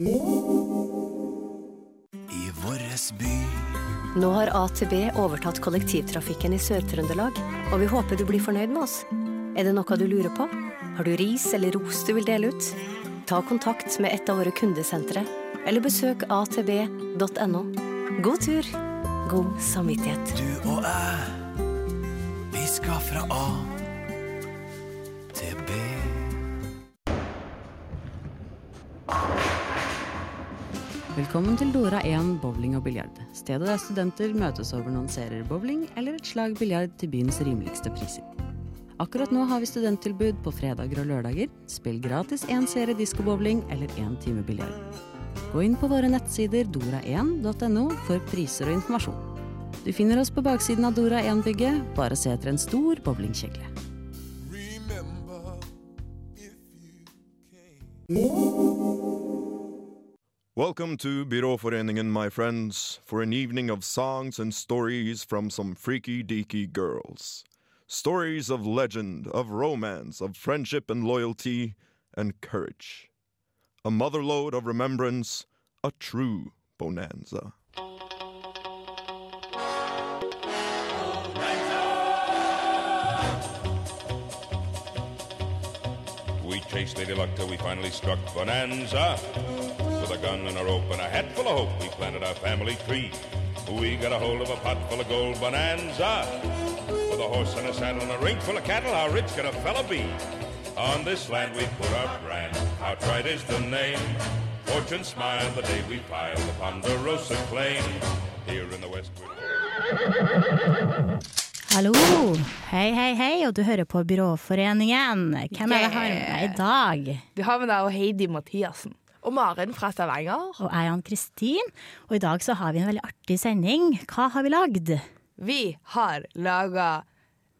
I våres by Nå har AtB overtatt kollektivtrafikken i Sør-Trøndelag, og vi håper du blir fornøyd med oss. Er det noe du lurer på? Har du ris eller ros du vil dele ut? Ta kontakt med et av våre kundesentre, eller besøk atb.no. God tur, god samvittighet. Du og jeg, vi skal fra A Velkommen til Dora 1 bowling og biljard. Stedet der studenter møtes over noen serier bowling eller et slag biljard til byens rimeligste priser. Akkurat nå har vi studenttilbud på fredager og lørdager. Spill gratis én serie diskobowling eller én time biljard. Gå inn på våre nettsider dora1.no for priser og informasjon. Du finner oss på baksiden av Dora 1-bygget. Bare se etter en stor bowlingkjegle. Welcome to Byråforeningen, my friends, for an evening of songs and stories from some freaky deaky girls. Stories of legend, of romance, of friendship and loyalty and courage. A motherlode of remembrance, a true bonanza. We chased Lady Luck till we finally struck Bonanza. With a gun and a rope and a hat full of hope, we planted our family tree. We got a hold of a pot full of gold Bonanza. With a horse and a saddle and a ring full of cattle, how rich could a fella be? On this land we put our brand, outright is the name. Fortune smiled the day we filed the Ponderosa claim. Here in the West. Hallo! Hei, hei, hei, og du hører på Byråforeningen. Hvem er det jeg har med meg i dag? Du har med deg Heidi Mathiassen. Og Maren fra Stavanger. Og jeg er Ann-Kristin, og i dag så har vi en veldig artig sending. Hva har vi lagd? Vi har laga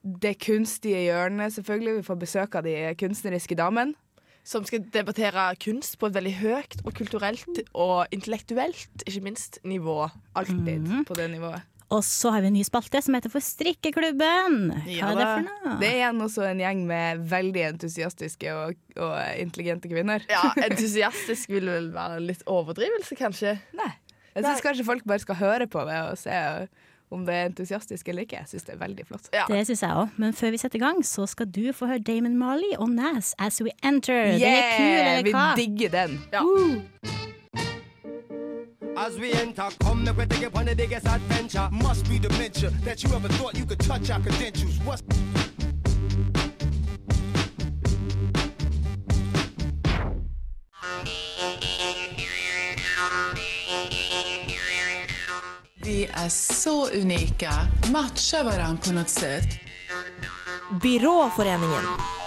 Det kunstige hjørnet, selvfølgelig. Vi får besøk av de kunstneriske damene. Som skal debattere kunst på et veldig høyt og kulturelt og intellektuelt, ikke minst, nivå. Alltid på det nivået. Og så har vi en ny spalte som heter For strikkeklubben. Hva er det for noe? Det er igjen også en gjeng med veldig entusiastiske og, og intelligente kvinner. Ja, entusiastisk vil vel være litt overdrivelse, kanskje. Nei. Jeg syns kanskje folk bare skal høre på det og se om det er entusiastisk eller ikke. Jeg syns det er veldig flott. Ja. Det syns jeg òg. Men før vi setter i gang, så skal du få høre Damon Marley og Nas As We Enter. Den er kul, eller hva? Vi digger den. Ja. As we enter, come look at the upon the biggest adventure. Must be dementia that you ever thought you could touch our credentials. What's Vi är så unika, matchar varandra på något sätt. Byråforeningen.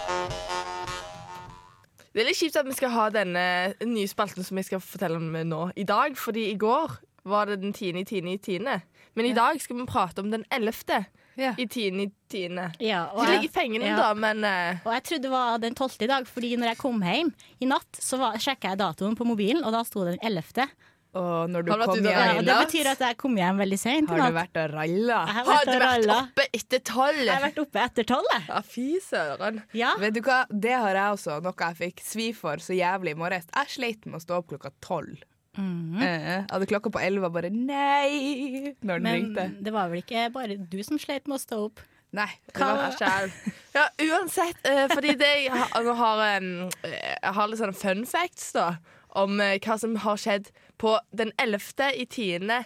Det er litt kjipt at vi skal ha denne nye spalten som jeg skal fortelle om nå i dag. Fordi i går var det den tiende i tiende i tiende. Men i dag skal vi prate om den ellevte Ja. i tiende i tiende. Ja, og jeg- ligger pengene, ja. da, men uh... Og jeg trodde det var den tolvte i dag, fordi når jeg kom hjem i natt, så sjekka jeg datoen på mobilen, og da sto det den ellevte. Og når du Har du vært kom hjem Ja, det betyr at jeg kom hjem veldig seint har du vært og ralla. Har har du vært ralla. oppe etter tolv? Jeg har vært oppe etter tolv, jeg. Ja, fy søren. Ja. Vet du hva, det har jeg også, noe jeg fikk svi for så jævlig i morges. Jeg sleit med å stå opp klokka tolv. Mm. Eh, Jeg hadde klokka på elleve og bare nei når den Men ringte. det var vel ikke bare du som sleit med å stå opp? Nei. det Hva var- sjæl? Ja, uansett. uh, fordi det jeg har, jeg har, eh, jeg har litt sånne fun facts da, om eh, hva som har skjedd på den ellevte i tiende.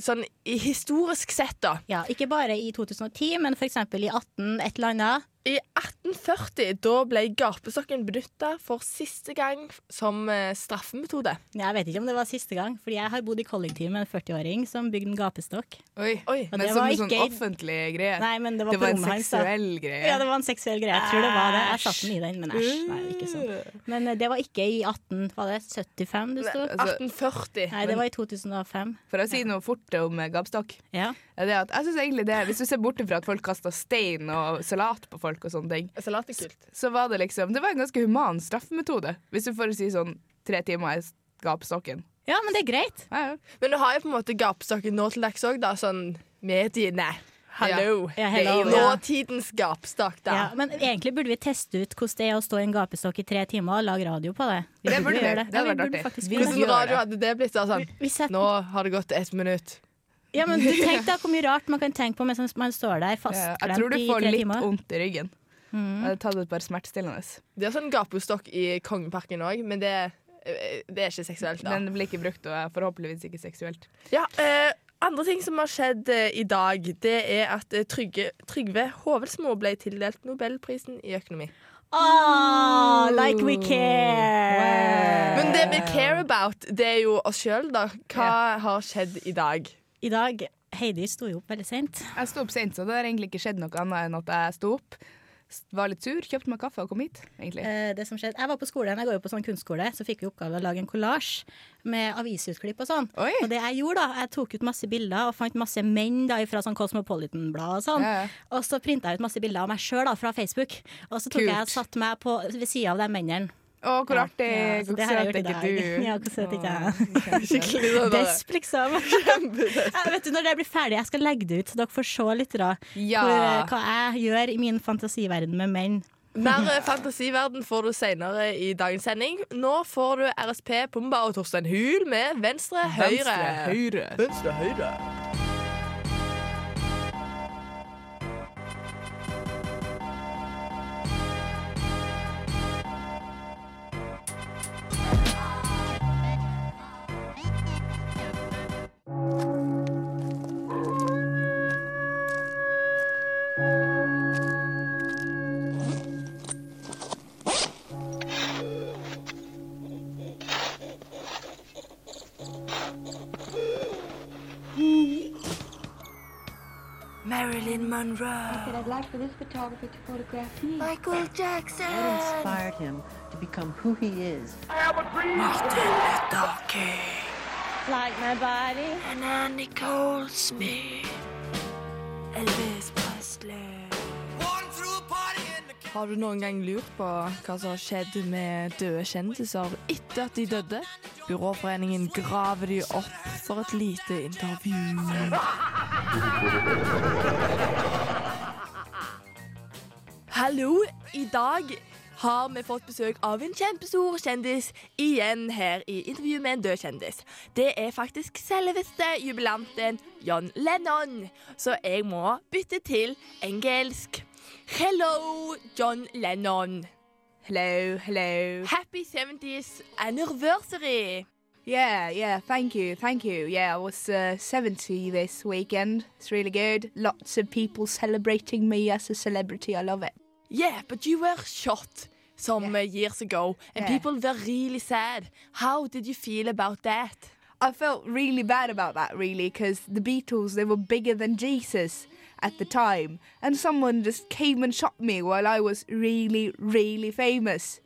Sånn historisk sett, da. Ja, Ikke bare i 2010, men f.eks. i 18 et eller annet. I 1840 da ble gapestokken benytta for siste gang som eh, straffemetode. Jeg vet ikke om det var siste gang, fordi jeg har bodd i kollektiv med en 40-åring som bygde en gapestokk. Oi. Oi. Men det som var en sånn offentlig greie. Nei, men det var, det var en rommet hans, da. seksuell greie. Ja, det var en seksuell greie. Jeg tror det var det. Jeg satte den i den, men æsj. Nei, ikke sånn. Men eh, det var ikke i 18, var det 75 du sto? Altså, 1840. Nei, det var i 2005. For å si noe fort om gapestokk. Ja. er Det at, jeg synes egentlig det, Hvis du ser bort fra at folk kaster stein og salat på folk, og sånne ting Salat er kult. så var det liksom Det var en ganske human straffemetode. Hvis du får si sånn tre timer i gapestokken. ja, men det er greit. Ja, ja. Men du har jo på en måte gapestokken nå til dags òg, da. Sånn mediene Hallo. Ja, Det er nåtidens gapestokk, da. Ja, men egentlig burde vi teste ut hvordan det er å stå i en gapestokk i tre timer og lage radio på det. Vi Det burde vi. gjøre Det Det, gjøre gjør Hvordan radio hadde det blitt? da, sånn? Vi setter- Nå har det gått ett minutt. Ja, men du tenk da hvor mye rart man kan tenke på mens man står der Ja, timer. jeg tror du får litt vondt i ryggen. Jeg hadde tatt et par smertestillende. Det er sånn gapestokk i Kongeparken òg, men det, eh, det er ikke seksuelt. da. Men det blir ikke brukt, og er forhåpentligvis ikke seksuelt. Ja, eh, andre ting som har skjedd eh, i dag, det er at eh, Trygge, Trygve Hovelsmo ble tildelt Nobelprisen i økonomi. Oh, like we care! Men det vi care about, det er jo oss sjøl, da. Hva har skjedd i dag? I dag Heidi sto jo opp veldig seint. Jeg sto opp sent, så det har egentlig ikke skjedd noe annet enn at jeg sto opp, var litt sur, kjøpte meg kaffe og kom hit. egentlig. Eh, det som skjedde, jeg var på skolen, jeg går jo på sånn kunstskole, så fikk vi oppgave å lage en kollasj med avisutklipp og sånn. Oi. Og det jeg gjorde da, jeg tok ut masse bilder og fant masse menn da fra sånn Cosmopolitan-blad og sånn. Ja, ja. Og så printa jeg ut masse bilder av meg sjøl fra Facebook. Og så tok Kult. jeg og satte meg på, ved sida av de mennene. Å, hvor Ja, artig! ja, Hvor søt er ikke du? Ja, hvor søt ikke jeg? Skikkelig sånn Desp, liksom. Ja, vet du, når det blir ferdig, jeg skal legge det ut, så dere får se litt da, Ja. hvor, hva jeg gjør i min fantasiverden med menn. Mer eh, fantasiverden får du senere i dagens sending. Nå får du RSP, Pumba og Torstein Hul med Venstre Høyre. Venstre, høyre. Venstre Høyre. Marilyn Monroe. I'd like for this photographer to photograph me. Michael Jackson. What inspired him to become who he is? Martin Luther King. Like my body. And Annie Goldsmith. Elvis Presley. Har du noen gang lurt på hva som har skjedd med døde kjendiser etter at de døde? Byråforeningen graver de opp for et lite intervju. Hallo, i dag har vi fått besøk av en kjempestor kjendis igjen her i intervju med en død kjendis. Det er faktisk selveste jubilanten John Lennon, så jeg må bytte til engelsk. Hello, John Lennon. Hello, hello. Happy 70s anniversary. Yeah, yeah, thank you, thank you. Yeah, I was uh, 70 this weekend. It's really good. Lots of people celebrating me as a celebrity. I love it. Yeah, but you were shot some uh, years ago, and Yeah. people were really sad. How did you feel about that? I felt really bad about that, really, because the Beatles, they were bigger than Jesus at the time. And someone just came and shot me while I was really, really famous.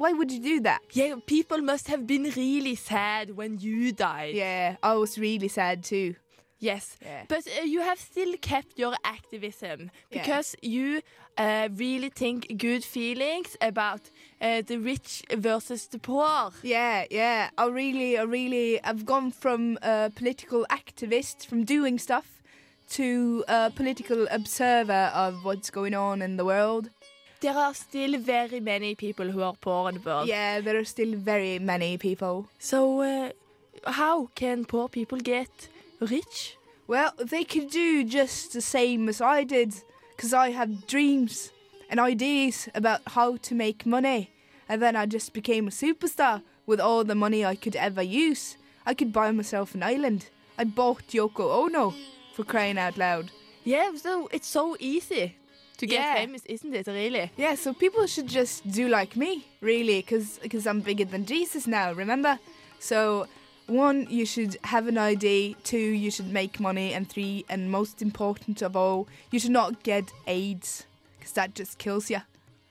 Why would you do that? Yeah, people must have been really sad when you died. Yeah, I was really sad too. Yes, Yeah. but uh, you have still kept your activism Yeah. because you uh, really think good feelings about uh, the rich versus the poor. Yeah, yeah. I really, I really, I've gone from a political activist, from doing stuff, to a political observer of what's going on in the world. There are still very many people who are poor in the world. Yeah, there are still very many people. So, uh, how can poor people get rich? Well, they could do just the same as I did, because I have dreams and ideas about how to make money. And then I just became a superstar with all the money I could ever use. I could buy myself an island. I bought Yoko Ono for crying out loud. Yeah, so it's so easy to get Yeah. famous, isn't it? Really? Yeah, so people should just do like me, really, because I'm bigger than Jesus now, remember? So, one, you should have an ID. Two, you should make money. And three, and most important of all, you should not get AIDS, because that just kills you.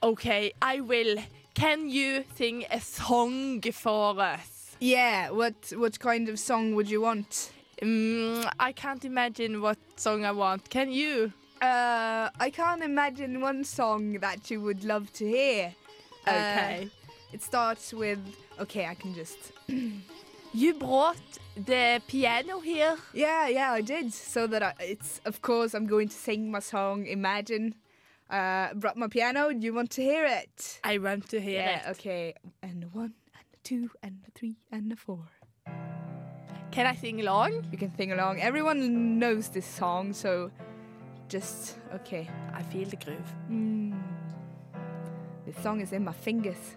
Okay, I will. Can you sing a song for us? Yeah, what what kind of song would you want? Mm, I can't imagine what song I want. Can you? Uh, I can't imagine one song that you would love to hear. Uh, Okay. it starts with okay, I can just You brought the piano here. Yeah, yeah, I did. So that I, it's, of course, I'm going to sing my song Imagine. Uh, brought my piano. Do you want to hear it? I want to hear yeah, it. okay. And one, and two, and three, and four. Can I sing along? You can sing along. Everyone knows this song, so just, okay. I feel the groove. Mm. This song is in my fingers.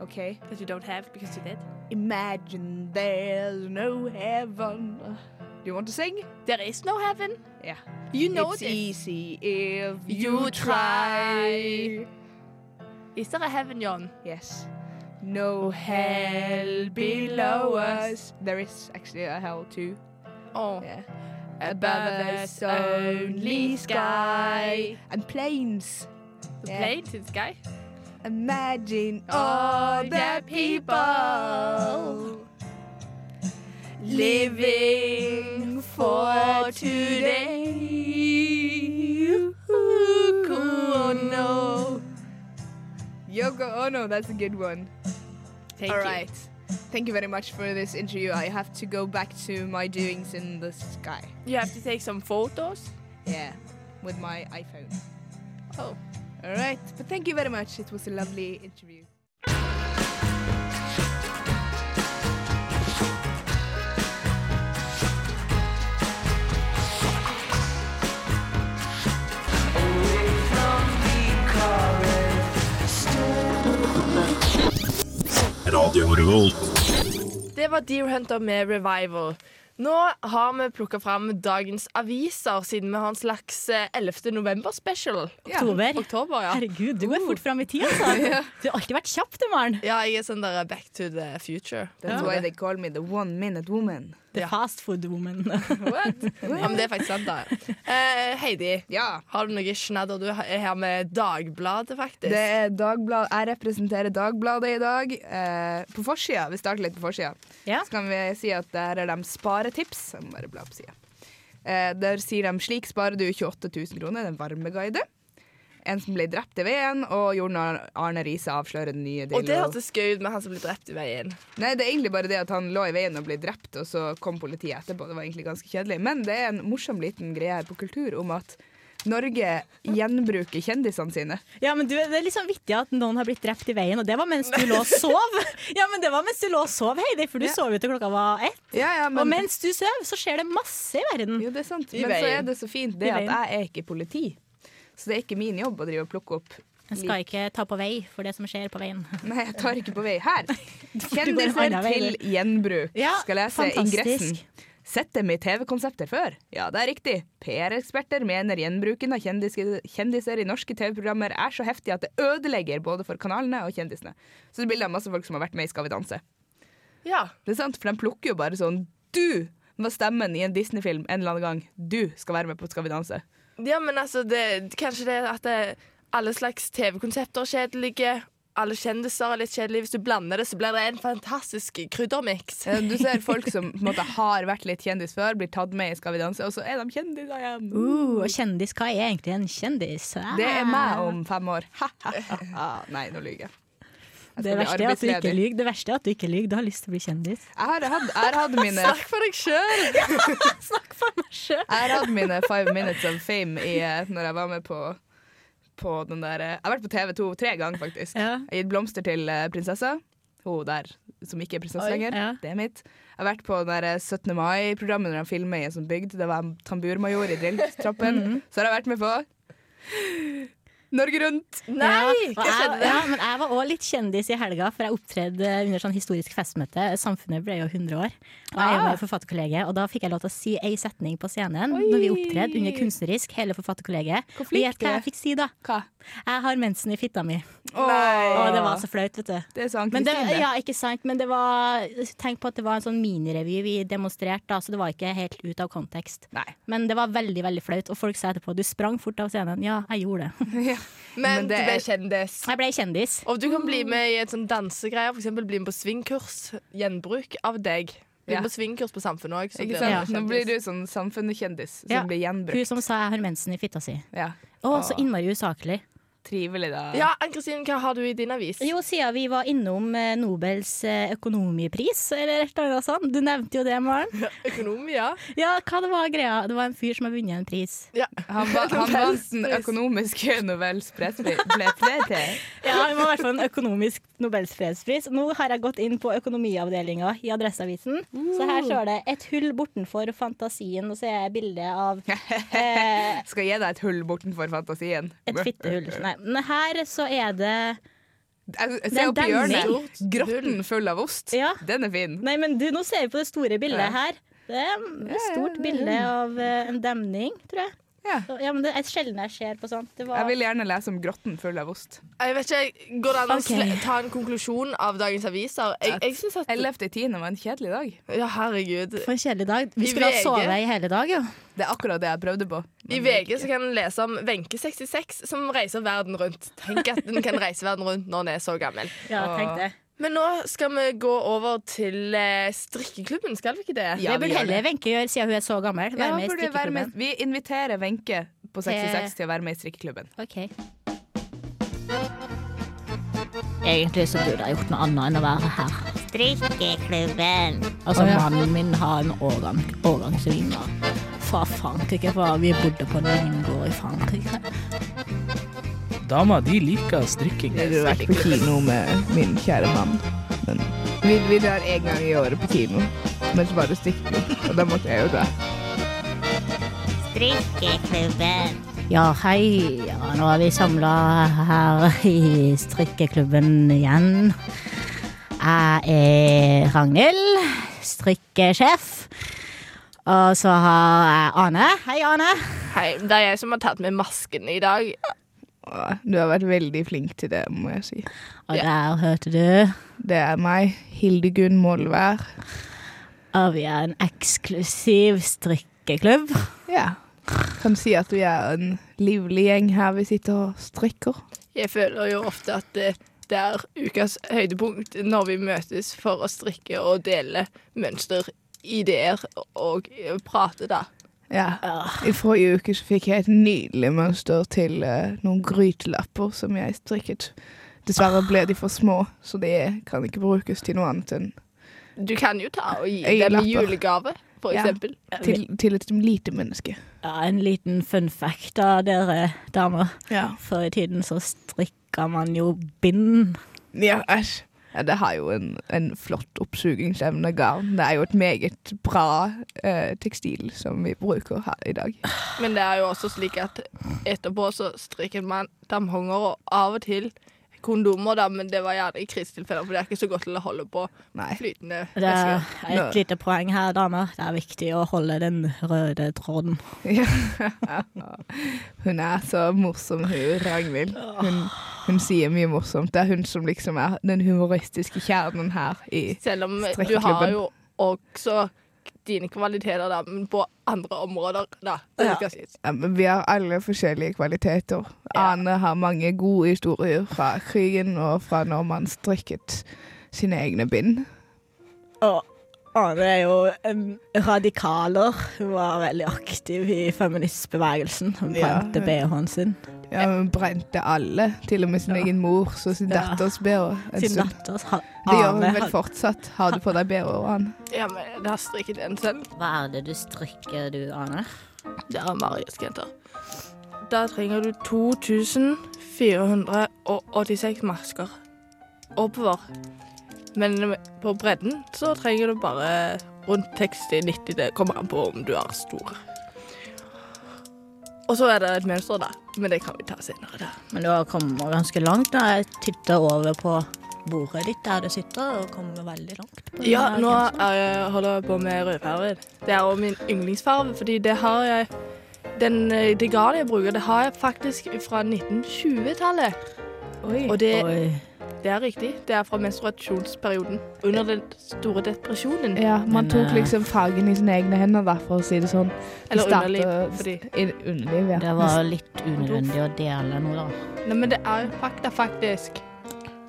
Okay. That you don't have because you did. Imagine there's no heaven. Do you want to sing? There is no heaven. Yeah. You know it's this. easy if You you try. Is there a heaven, John? Yes. No hell below us. There is actually a hell too. Oh. Yeah. Above us only sky and plains. The Yeah. planes in sky. Imagine all the people living for today. Yoko Ono. Yoko Ono, that's a good one. Thank All you. right. Thank you very much for this interview. I have to go back to my doings in the sky. You have to take some photos. Yeah, with my iPhone. Oh. All right. But thank you very much. It was a lovely interview. Radio Revolt. Det var Deer Hunter med Revival. Nå har vi plukka fram dagens aviser, siden vi har en slags eh, 11. november-special. Oktober. Oktober ja. Herregud, du går fort fram i tid, altså. Du har alltid vært kjapp, du, Maren. ja, jeg er sånn der back to the future. That's why they call me the one minute woman. The fast food woman. What? Ja, men det er faktisk sant, da. Eh, Heidi, Ja. har du noe snadder? Du er her med Dagbladet, faktisk. Det er Dagblad. Jeg representerer Dagbladet i dag. Eh, på forsida, vi starter litt på forsida, Ja. så kan vi si at der er de sparetips. Jeg må bare bla på sida. Eh, der sier de slik sparer du 28 000 kroner. Det er en varmeguide. En som ble drept i veien, og Jon Arne Riise avslører den nye Og det hørtes gøy ut med han som ble drept i veien. Nei, det er egentlig bare det at han lå i veien og ble drept, og så kom politiet etterpå. Det var egentlig ganske kjedelig. Men det er en morsom liten greie her på Kultur om at Norge gjenbruker kjendisene sine. Ja, men du, Det er litt sånn vittig at noen har blitt drept i veien, og det var mens du lå og sov. Ja, men det var mens du lå og sov, Heidi, for du Ja. sov jo til klokka var ett. Ja, ja, men, Og mens du sov, så skjer det masse i verden. jo, det er sant. I Men så er det så fint det at jeg er ikke politi. Så det er ikke min jobb å drive og plukke opp En skal ikke ta på vei for det som skjer på veien. Nei, jeg tar ikke på vei. Her! Kjendiser til gjenbruk. Ja, Skal lese fantastisk. ingressen. Sett dem i TV-konsepter før? Ja, det er riktig. PR-eksperter mener gjenbruken av kjendiser, i norske TV-programmer er så heftig at det ødelegger både for kanalene og kjendisene. Så det er bilder av masse folk som har vært med i Skal vi danse. Ja. Det er sant, for de plukker jo bare sånn Du var stemmen i en Disney-film en eller annen gang. Du skal være med på Skal vi danse. Ja, men altså, det, kanskje det at det, alle slags TV-konsepter er kjedelige. Alle kjendiser er litt kjedelige. Hvis du blander det, så blir det en fantastisk kryddermiks. Eh, Du ser folk som på en måte har vært litt kjendis før, blir tatt med i Skal vi danse, og så er de kjendiser igjen. Uh, og kjendis, hva er egentlig en kjendis? Det er meg om fem år. Nei, nå lyver jeg. Det verste, er at du ikke lyg. det verste er at du ikke lyver. Du har lyst til å bli kjendis. Jeg har hatt, jeg har hatt mine Snakk for deg sjøl! Jeg har hatt mine five minutes of fame i, eh, når jeg var med på, på den der eh, Jeg har vært på TV2 tre ganger, faktisk. Ja. Jeg har gitt blomster til eh, prinsessa. Hun der som ikke er prinsesse lenger. ja. Det er mitt. Jeg har vært på den der 17. mai-programmet når de filmer i en sånn bygd. Det var tamburmajor i drilltrappen. mm -hmm. Så har jeg vært med på Norge Rundt. Nei, Ja, hva skjedde? jeg, ja, men jeg var òg litt kjendis i helga, for jeg opptredde under sånn historisk festmøte. Samfunnet ble jo 100 år. Og jeg er jo Ah. med Forfatterkollegiet, og da fikk jeg lov til å si ei setning på scenen når vi opptredde under kunstnerisk, hele Forfatterkollegiet. Og gjett hva jeg fikk si da? Hva? Jeg har mensen i fitta mi. Nei. Og det var så flaut, vet du. Det er sant, Men det, ja, ikke sant, men det var Tenk på at det var en sånn minirevy vi demonstrerte, da, så det var ikke helt ut av kontekst. Nei. Men det var veldig veldig flaut, og folk sa etterpå du sprang fort av scenen. Ja, jeg gjorde det. Men, Men det du ble kjendis. Jeg ble kjendis. Og du kan bli med i et sånn dansegreier, f.eks. bli med på svingkurs. Gjenbruk av deg. Bli Ja. på svingkurs på Samfunnet òg. Ja. Nå blir du sånn samfunnskjendis som Ja. blir Hun gjenbrukt. som sa jeg har mensen i fitta si. Ja. Å, så innmari usaklig. Trivelig, da. Ja, Ann-Kristin, hva har du i din avis? Jo, siden vi var innom eh, Nobels eh, økonomipris, eller et eller annet sånt. Du nevnte jo det, Maren. Økonomi, ja. Ja, hva det var greia? Det var en fyr som har vunnet en pris. Han, ba, han vant den økonomiske Nobels fredspris. Ja, han var i hvert fall en økonomisk Nobels fredspris. Nå har jeg gått inn på økonomiavdelinga i Adresseavisen. Så her står det 'Et hull bortenfor fantasien', og så er bildet av eh, Skal jeg gi deg et hull bortenfor fantasien? et fittehull. Nei, men her så er det Jeg er ser oppi demning. hjørnet. Grotten full av ost. Ja. Den er fin. Nei, men du, nå ser vi på det store bildet Ja. her. Det er et stort bilde av eh, en demning, tror jeg. Så, ja, men Det er sjelden jeg ser på sånt. Det var, Jeg vil gjerne lese om grotten full av ost. Jeg vet ikke, Går det an å okay. ta en konklusjon av dagens aviser? Jeg, jeg synes at 11.10. var en kjedelig dag. Ja, herregud. For en kjedelig dag. Vi I skulle ha sovet i hele dag, jo. Det er akkurat det jeg prøvde på. I VG så kan en lese om Wenche66 som reiser verden rundt. Tenk at den kan reise verden rundt når den er så gammel. Ja, tenk det. Men nå skal vi gå over til eh, strikkeklubben, skal vi ikke det? det burde heller Wenche gjøre, siden hun er så gammel. Være Ja, med i burde være med. Vi inviterer Wenche på 66 til å være med i strikkeklubben. Ok. Egentlig så burde jeg gjort noe annet enn å være her. Strikkeklubben. Altså, Å, ja. mannen min har en årgang, årgangsvinger fra Frankrike, for vi bodde på en vingård i Frankrike. Damer de liker strikking. Jeg har vært på kino med min kjære mann. Men vi, vi drar en gang i året på kino. Men så var det strikkeklub, og da måtte jeg jo dra. Strikkeklubben. Ja, hei. Ja, nå er vi samla her i strikkeklubben igjen. Jeg er Ragnhild, strikkesjef. Og så har jeg Ane. Hei, Ane. Hei, Det er jeg som har tatt med masken i dag. Du har vært veldig flink til det, må jeg si. Og der hørte du. Det er meg, Hildegunn Målvær. Og vi er en eksklusiv strikkeklubb. Ja. Kan si at vi er en livlig gjeng her vi sitter og strikker. Jeg føler jo ofte at det, det er ukas høydepunkt når vi møtes for å strikke og dele mønster, ideer og prate, da. Ja. I forrige uke så fikk jeg et nydelig mønster til eh, noen grytelapper som jeg strikket. Dessverre ble de for små, så de kan ikke brukes til noe annet enn Du kan jo ta og gi dem i julegave, for Ja, eksempel. til, til et lite menneske. Ja, en liten fun fact av dere damer. Ja. Før i tiden så strikka man jo bind. Ja, æsj. Det har jo en, en flott oppsugingsevne, garn. Det er jo et meget bra eh, tekstil som vi bruker her i dag. Men det er jo også slik at etterpå så strikker man tamponger og av og til kondomer, da, men det var gjerne i krisetilfeller, for det er ikke så godt til å holde på flytende Det er et et lite poeng her, damer. Det er viktig å holde den røde tråden. Ja. Hun er så morsom, hun Ragnhild. Hun, hun sier mye morsomt. Det er hun som liksom er den humoristiske kjernen her i Selv om du har jo også dine kvaliteter, da, men på andre områder, da. Det Ja. skal sies. Ja, men vi har alle forskjellige kvaliteter. Ane har mange gode historier fra krigen og fra når man strikket sine egne bind. Og Ane er jo um, radikaler. Hun var veldig aktiv i feministbevegelsen. Hun brente ja. BH-en sin. Ja, hun brente alle, til og med sin egen mor, og sin Ja. datters bh. Sin datters ha- Det gjør hun vel fortsatt. Har du på deg bh-en? Ja, men det har strikket en selv. Hva er det du strikker, du, Ane? Det er Marius-jenter. Da trenger du 2486 masker oppover. Men på bredden så trenger du bare rundt 60-90. Det kommer an på om du er stor. Og så er det et mønster, da. Men det kan vi ta senere. Da. Men du har kommet ganske langt da. jeg titter over på bordet ditt der du sitter, og kommer veldig langt. på Ja, nå jeg, holder jeg på med rødfarge. Det er jo min yndlingsfarge, fordi det har jeg den, eh, Det garnet jeg bruker, det har jeg faktisk fra 1920-tallet. Og det, Oi. Det er riktig. Det er fra menstruasjonsperioden. Under den store depresjonen. Ja, man Men, tok eh, liksom fagene i sine egne hender, da, for å si det sånn. Det Eller startet- underliv, fordi- Underliv, ja. Det var litt unødvendig å dele noe, da. Nei, men det er jo fakta, faktisk.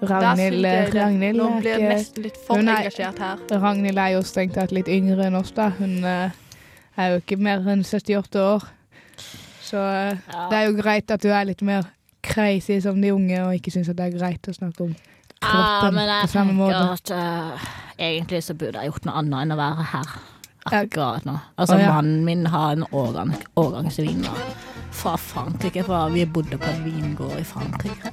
Ragnhild, jeg Ragnhild Nå blir jeg nesten litt for er- engasjert her. Ragnhild er jo strengt tatt litt yngre enn oss, da. Hun eh, er jo ikke mer enn 78 år. Så ja. det er jo greit at du er litt mer crazy som de unge og ikke syns det er greit å snakke om kroppen ah, jeg på samme måte. at uh, egentlig så burde jeg gjort noe annet enn å være her akkurat nå. Altså, oh, ja. mannen min har en årgang, årgangsvin fra Frankrike, for vi bodde på en vingård i Frankrike.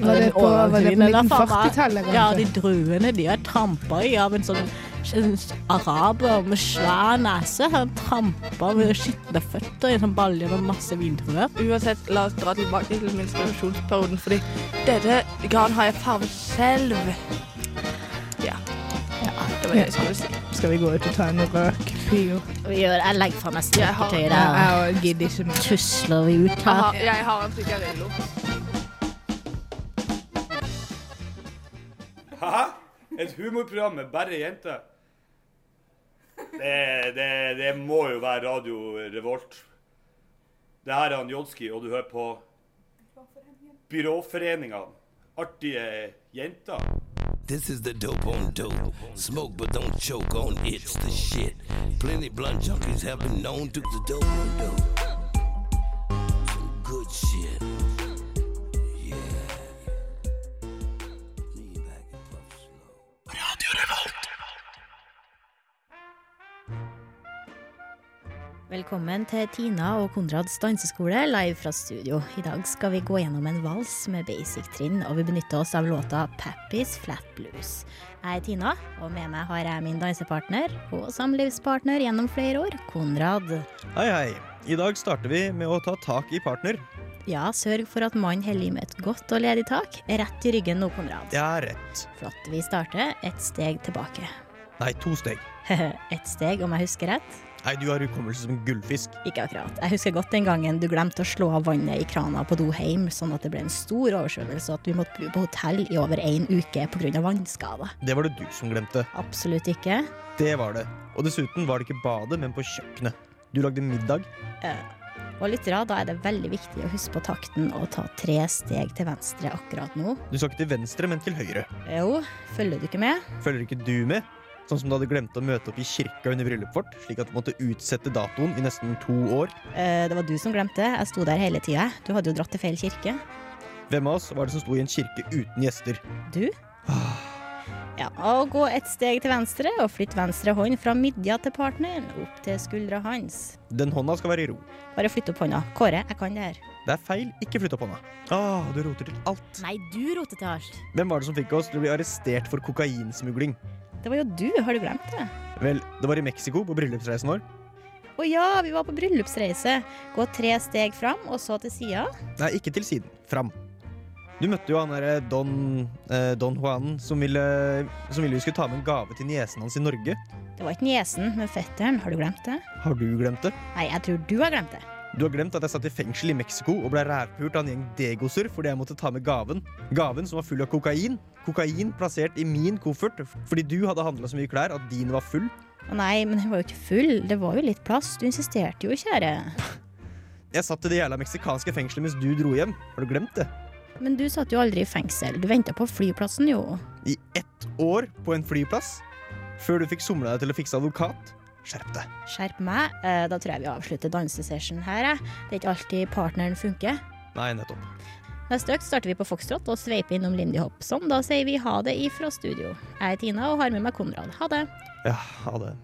Var det på- var det på årgangsvinen, den er faen meg- 1940-tallet, kanskje? Ja, de druene de er trampa i av en sånn en araber med svær nese. Han trampa med skitne føtter i en sånn balje med masse vindruer. Uansett, la oss dra tilbake til menstruasjonsperioden, fordi dette garn har jeg farget selv. Ja. Det var det jeg skulle si. Skal vi gå ut og ta en røk, Pio? Vi gjør, jeg legger fra meg Jeg strikketøyet der. og gidder ikke mer. Tusler vi ut Jeg har, her. jeg har en sigarillo. Et humorprogram med bare jenter? Det, det, det må jo være Radio Revolt. Det her er han Jodski, og du hører på Byråforeninga. Artige jenter. This is the dope on dope. Smoke but don't choke on it's the shit. Plenty blunt junkies have been known to the dope on dope. Some good shit. Velkommen til Tina og Konrads danseskole live fra studio. I dag skal vi gå gjennom en vals med basic trinn, og vi benytter oss av låta Pappys Flat Blues. Jeg er Tina, og med meg har jeg min dansepartner og samlivspartner gjennom flere år, Konrad. Hei, hei. I dag starter vi med å ta tak i partner. Ja, sørg for at mannen holder i med et godt og ledig tak. Rett i ryggen nå, Konrad. Er rett. Flott. Vi starter ett steg tilbake. Nei, to steg. Ett steg, om jeg husker rett. Nei, du har hukommelse som gullfisk. Ikke akkurat. Jeg husker godt den gangen du glemte å slå av vannet i krana på do hjem, sånn at det ble en stor oversvømmelse, og at vi måtte bo på hotell i over én uke pga. vannskader. Det var det du som glemte. Absolutt ikke. Det var det. Og dessuten var det ikke badet, men på kjøkkenet. Du lagde middag. Uh, Og lyttere, da er det veldig viktig å huske på takten og ta tre steg til venstre akkurat nå. Du skal ikke til venstre, men til høyre. Jo, følger du ikke med? Følger ikke du med? Sånn som du hadde glemt å møte opp i kirka under bryllupet vårt, slik at du måtte utsette datoen i nesten to år. Eh, Det var du som glemte. Jeg sto der hele tida. Du hadde jo dratt til feil kirke. Hvem av oss var det som sto i en kirke uten gjester? Du? Ja, og gå et steg til venstre og flytt venstre hånd fra midja til partneren opp til skuldra hans. Den hånda skal være i ro. Bare flytt opp hånda. Kåre, jeg kan det her. Det er feil, ikke flytt opp hånda. Åh, du roter til alt. Nei, du roter til alt. Hvem var det som fikk oss til å bli arrestert for kokainsmugling? Det var jo du, har du glemt det? Vel, det var i Mexico på bryllupsreisen vår. Å ja, vi var på bryllupsreise. Gå tre steg fram, og så til sida. Nei, ikke til siden. Fram. Du møtte jo han derre Don, eh, Don Juan som ville, som ville vi skulle ta med en gave til niesen hans i Norge. Det var ikke niesen, men fetteren. Har du glemt det? Har du glemt det? Nei, jeg tror du har glemt det. Du har glemt at jeg satt i fengsel i Mexico og ble rævpult av en gjeng degoser fordi jeg måtte ta med gaven. Gaven som var full av kokain. Kokain plassert i min koffert fordi du hadde handla så mye klær at din var full. Å nei, men jeg var jo ikke full. Det var jo litt plass. Du insisterte jo, kjære. Jeg satt i det jævla meksikanske fengselet mens du dro hjem. Har du glemt det? Men du satt jo aldri i fengsel. Du venta på flyplassen, jo. I ett år på en flyplass? Før du fikk somla deg til å fikse advokat? Skjerp deg. Skjerp meg. Eh, Da tror jeg vi avslutter dansesession her. Det er ikke alltid partneren funker. Nei, nettopp. Neste økt starter vi på foxtrot og sveiper innom Lindy Hopp. Sånn, da sier vi ha det ifra studio. Jeg er Tina og har med meg Konrad. Ha det. Ja, ha det.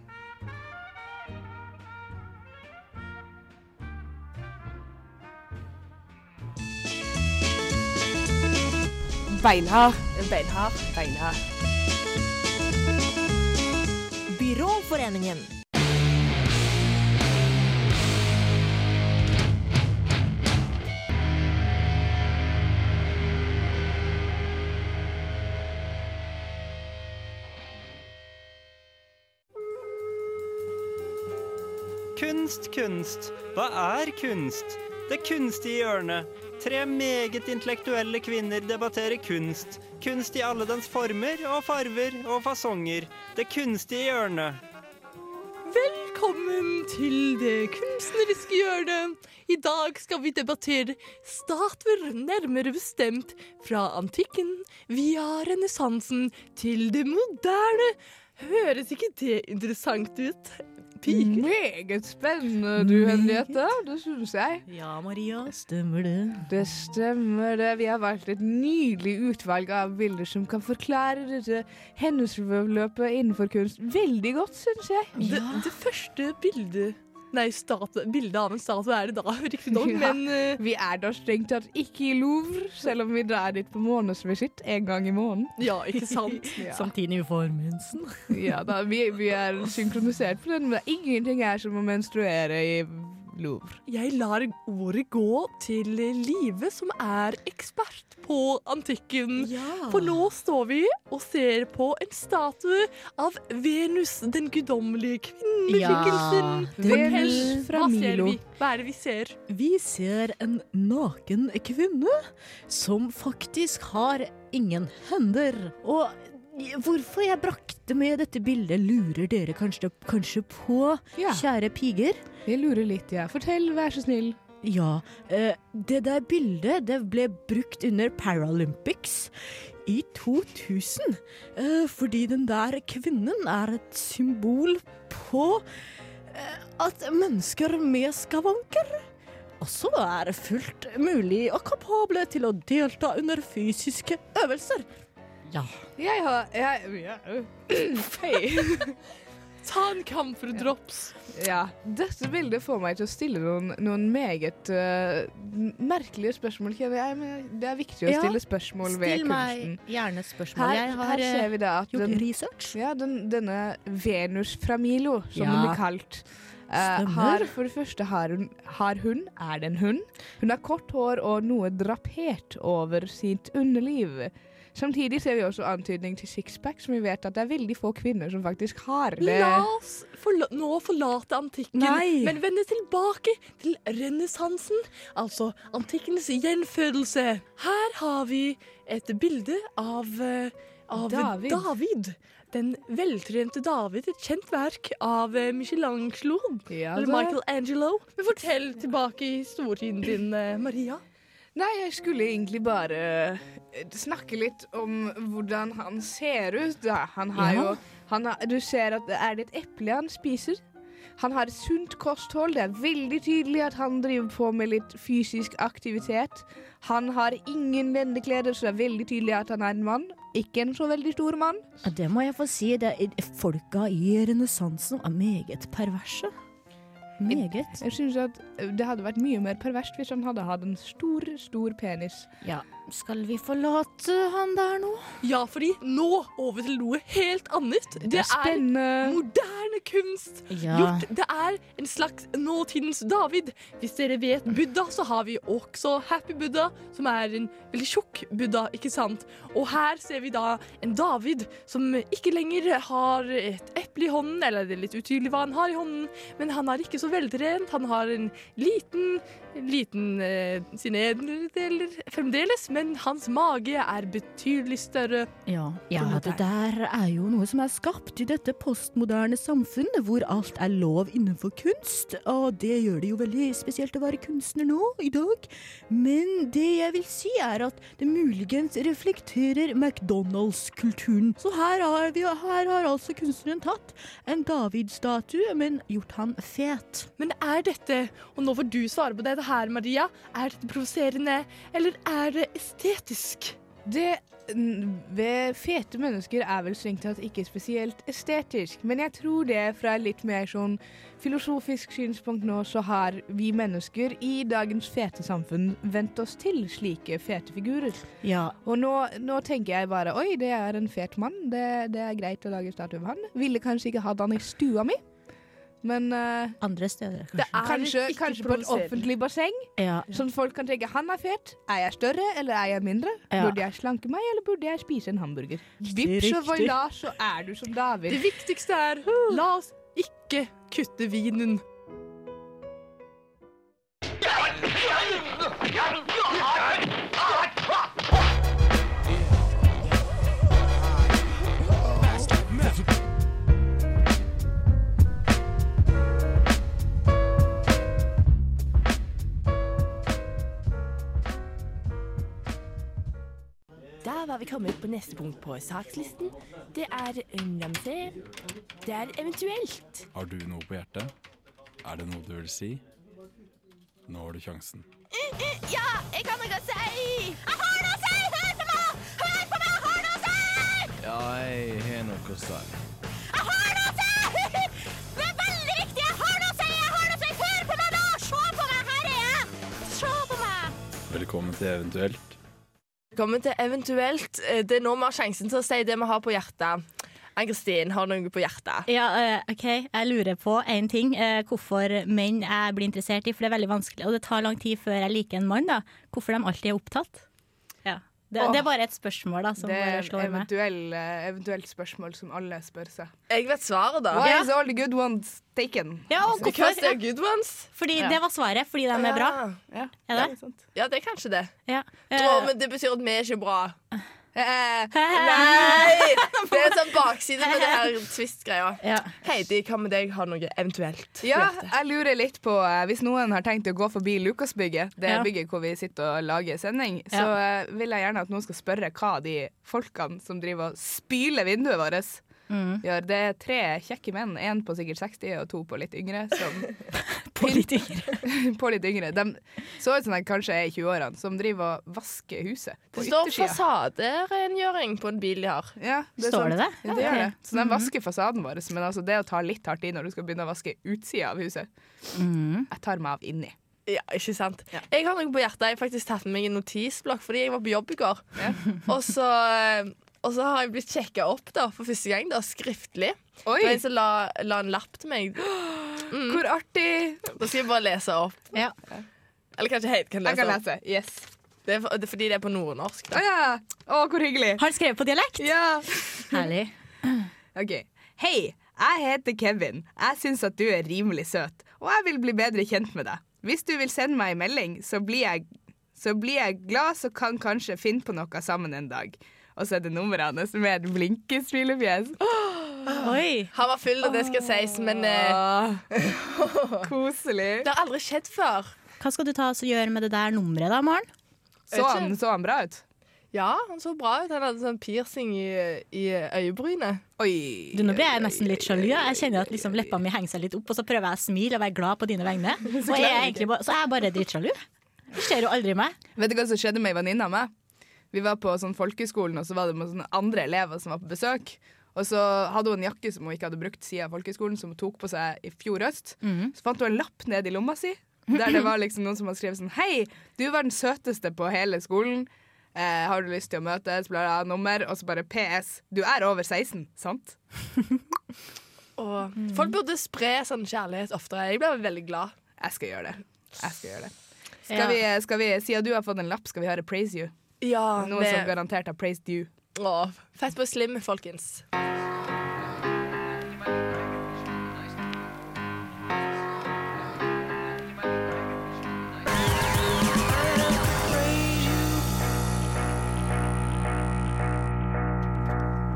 Beinhard. Beinhard. Beinhard. Byråforeningen. Kunst, kunst. Hva er kunst? Det kunstige hjørnet. Tre meget intellektuelle kvinner debatterer kunst. Kunst i alle dens former og farver og fasonger. Det kunstige hjørnet. Velkommen til det kunstneriske hjørnet. I dag skal vi debattere statuer, nærmere bestemt fra antikken via renessansen til det moderne. Høres ikke det interessant ut? Piker. Meget spennende, du Henriette. Det syns jeg. Ja, Maria, stemmer det. Det stemmer det. Vi har valgt et nydelig utvalg av bilder som kan forklare dette hendelsesforløpet innenfor kunst veldig godt, syns jeg. Det, det første bildet Nei, statue, bildet av en statue er det da, riktignok, Ja, men uh, vi er da strengt tatt ikke i Louvre, selv om vi drar dit på månedsvisitt en gang i måneden. Ja, ikke sant? Ja. Samtidig får mensen. Ja da, vi, vi er synkronisert på den, men ingenting er som å menstruere i Louvre. Jeg lar ordet gå til Live, som er ekspert på antikken. For nå står vi og ser på en statue av Venus, den guddommelige kvinneskikkelsen. Ja, Venus fra Milo. vi? Hva er det vi ser? Vi ser en naken kvinne som faktisk har ingen hender. Og hvorfor jeg brakte med dette bildet, lurer dere kanskje, kanskje på, Ja. kjære piger? Vi lurer litt, ja. Fortell, vær så snill. Ja, eh, det der bildet det ble brukt under Paralympics i 2000. Eh, fordi den der kvinnen er et symbol på eh, at mennesker med skavanker også er fullt mulig og kapable til å delta under fysiske øvelser. Ja. Jeg har jeg, jeg, Hei. Ta en camphor-drops. Ja, dette bildet får meg til å stille noen, noen meget uh, merkelige spørsmål, jeg. Men det er viktig å Ja, stille spørsmål ved kunsten. Still meg gjerne spørsmål. Her, jeg har her eh, ser vi da at gjort den, research. Ja, den, denne Venus fra Milo, som Ja. hun er kalt. Uh, har, for det første har hun, har hun Er det en hund? Hun har kort hår og noe drapert over sitt underliv. Samtidig ser vi også antydning til sixpack, som vi vet at det er veldig få kvinner som faktisk har det. La oss forla nå forlate antikken, Nei. men vende tilbake til renessansen, altså antikkens gjenfødelse. Her har vi et bilde av, eh, av David. David. Den veltrente David, et kjent verk av eh, Michelangelo. Ja, eller Michael Michelangelo. Men fortell tilbake i historien din, eh, Maria. Nei, jeg skulle egentlig bare eh, snakke litt om hvordan han ser ut. Da. Han har Ja. jo han har, Du ser at det er det et eple han spiser. Han har et sunt kosthold. Det er veldig tydelig at han driver på med litt fysisk aktivitet. Han har ingen vendekleder, så det er veldig tydelig at han er en mann. Ikke en så veldig stor mann. Ja, Det må jeg få si. Det er, folka i renessansen er meget perverse. Meget. Jeg synes at det hadde vært mye mer perverst hvis han hadde hatt en stor, stor penis. Ja, skal vi forlate han der nå? Ja, fordi nå over til noe helt annet. Det, er spennende. er moderne kunst. Ja. Gjort, det er en slags nåtidens David. Hvis dere vet Buddha, så har vi også Happy Buddha, som er en veldig tjukk Buddha, ikke sant? Og her ser vi da en David som ikke lenger har et eple i hånden, eller det er litt utydelig hva han har i hånden, men han er ikke så veltrent. Han har en liten, liten eh, sine deler, fremdeles, men hans mage er betydelig større. Ja, ja, det der er jo noe som er skapt i dette postmoderne samfunnet, hvor alt er lov innenfor kunst, og det gjør det jo veldig spesielt å være kunstner nå, i dag. Men det jeg vil si er at det muligens reflekterer McDonald's-kulturen. Så her har, vi, her har altså kunstneren tatt en David-statue, men gjort han fet. Men er dette, og nå får du svare på dette her, Maria, er dette provoserende, eller er det estetisk? Det ved fete mennesker er vel strengt tatt ikke spesielt estetisk, men jeg tror det fra litt mer sånn filosofisk synspunkt nå, så har vi mennesker i dagens fete samfunn vent oss til slike fete figurer. Ja. Og nå, nå tenker jeg bare oi, det er en fet mann, det, det er greit å lage statue av han. Ville kanskje ikke hatt han i stua mi, men uh, Andre steder, Det er Kanskje, ikke kanskje på et offentlig basseng, Ja. sånn folk kan tenke han er fet. Er jeg større, eller er jeg mindre? Ja. Burde jeg slanke meg, eller burde jeg spise en hamburger? Vips og voila, så er du som David. Det viktigste er, la oss ikke kutte vinen. Der var vi kommet på neste punkt på sakslisten. Det er se. Det er eventuelt. Har du noe på hjertet? Er det noe du vil si? Nå har du sjansen. Ja, jeg kan noe å si! Jeg har noe å si! Hør på meg! Hør på meg! Jeg har noe å si! Ja, jeg har noe å si. Jeg har noe å si! Det er veldig riktig! Jeg har noe å si! Jeg har noe å si! Hør på meg, nå! Se på meg! Her er jeg! Se på meg! Velkommen til Eventuelt. Velkommen til Eventuelt. Eh, Det er nå vi har sjansen til å si det vi har på hjertet. Ann-Kristin har noe på hjertet. Ja, eh, OK. Jeg lurer på én ting. eh, hvorfor menn jeg blir interessert i. For det er veldig vanskelig, og det tar lang tid før jeg liker en mann. da. Hvorfor de alltid er opptatt. Ja. Det, det er bare et spørsmål da, som Det bare er slår eventuell, med. eventuelt spørsmål som alle spør seg. Jeg vet svaret, da. Why Ja. is all the good ones taken? Ja, og hvorfor? Because good ones. Fordi Ja. det var svaret. Fordi de er bra. Ja, Er det? Ja, det er kanskje det. Ja. Uh, Eh, men det betyr at vi er ikke bra. Eh, Nei! Det er en sånn bakside med det her twist-greia. Ja. Heidi, hva med deg? Har noe eventuelt? Ja, jeg lurer litt på eh, Hvis noen har tenkt å gå forbi Lukasbygget, det Ja. bygget hvor vi sitter og lager sending, så Ja. eh, vil jeg gjerne at noen skal spørre hva de folkene som driver og spyler vinduet vårt, Mm. gjør. Det er tre kjekke menn, én på sikkert 60 og to på litt yngre. Som, På litt yngre. på litt yngre. De så ut som de kanskje er i 20-årene, som driver og vasker huset. På Det står fasaderengjøring på en bil de har. Ja, Står sant. det det? Ja, det gjør det. Så de Mhm. vasker fasaden vår, men altså det å ta litt hardt i når du skal begynne å vaske utsida av huset Mm. Jeg tar meg av inni. Ja, ikke sant? Jeg har noe på hjertet. Jeg har faktisk tatt med meg en notisblokk fordi jeg var på jobb i går. og, så, eh, og så har jeg blitt sjekka opp da, for første gang, da, skriftlig. Oi. Det var en som la, la en lapp til meg. Mm. Hvor artig! Da skal jeg bare lese opp. Ja. Eller kanskje Heid kan lese Jeg kan opp. lese. Yes. Det er, for, det er fordi det er på nordnorsk. Å Da. ja! Å, hvor hyggelig. Har han skrevet på dialekt? Ja. Herlig. OK. Hei, jeg heter Kevin. Jeg syns at du er rimelig søt, og jeg vil bli bedre kjent med deg. Hvis du vil sende meg en melding, så blir jeg, så blir jeg glad, så kan kanskje finne på noe sammen en dag. Og så er det nummeret hans med et blinkesmilefjes. Oi. Han var full, og det skal sies, men eh, Koselig. det har aldri skjedd før. Hva skal du ta og gjøre med det der nummeret, da, Maren? Så han, så han bra ut? Ja, han så bra ut. Han hadde sånn piercing i, i øyebrynet. Oi. Du, nå blir jeg nesten litt sjalu. Jeg kjenner at liksom leppa mi henger seg litt opp, og så prøver jeg å smile og være glad på dine vegne. Og jeg er egentlig bare, så er jeg bare dritsjalu. Det skjer jo aldri meg. Vet du hva som skjedde med ei venninne av meg? Vi var på sånn folkeskolen, og så var det med sånne andre elever som var på besøk. Og så hadde hun en jakke som hun ikke hadde brukt siden folkeskolen, som hun tok på seg i fjor høst. Mm. Så fant hun en lapp ned i lomma si, der det var liksom noen som hadde skrevet sånn Hei, du var den søteste på hele skolen. Eh, har du lyst til å møtes? Bla, bla, nummer. Og så bare PS. Du er over 16, sant? Og Folk burde spre sånn kjærlighet oftere. Jeg ble veldig glad. Jeg skal gjøre det. Jeg skal gjøre det. Skal, Ja. vi, skal vi, Siden du har fått en lapp, skal vi høre Praise You? Ja, Noen det... som garantert har praised you. Fett på slim, folkens.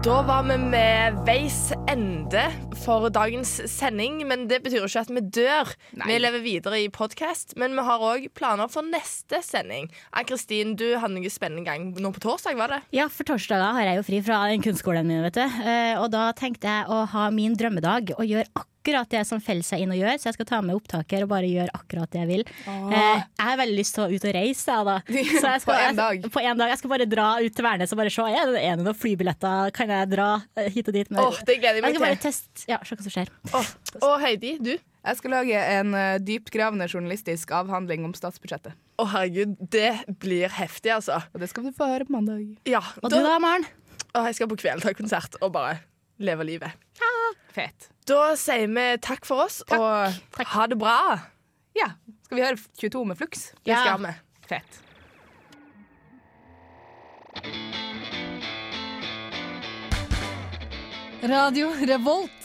Da var vi med veis ende for dagens sending, men det betyr jo ikke at vi dør. Vi lever videre i podkast, men vi har òg planer for neste sending. Ann-Kristin, du hadde noe spennende gang nå på torsdag, var det? Ja, for torsdager har jeg jo fri fra kunstskolen min, vet du. Eh, Og da tenkte jeg å ha min drømmedag og gjøre akkurat det som feller seg inn og gjør, Så jeg skal ta med opptaker og bare gjøre akkurat det jeg vil. Åh. Eh, Jeg har veldig lyst til å ut og reise, jeg, da. Så jeg skal, På en dag? På en dag. Jeg skal bare dra ut til Værnes og bare se. Er det noen flybilletter? Kan jeg dra eh, hit og dit? Åh, det gleder jeg meg til. Jeg skal bare teste, ja, se hva som skjer. Og Heidi, du? Jeg skal lage en uh, dyptgravende journalistisk avhandling om statsbudsjettet. Å herregud, det blir heftig, altså. Og det skal du få høre på mandag. Ja, Og du da, Maren? Å, jeg skal på Kvelertak-konsert og bare leve livet. Fet. Da sier vi takk for oss, og ha det bra. Ja. Skal vi høre 22 med Flux? Det skal vi. Fett. Radio Revolt.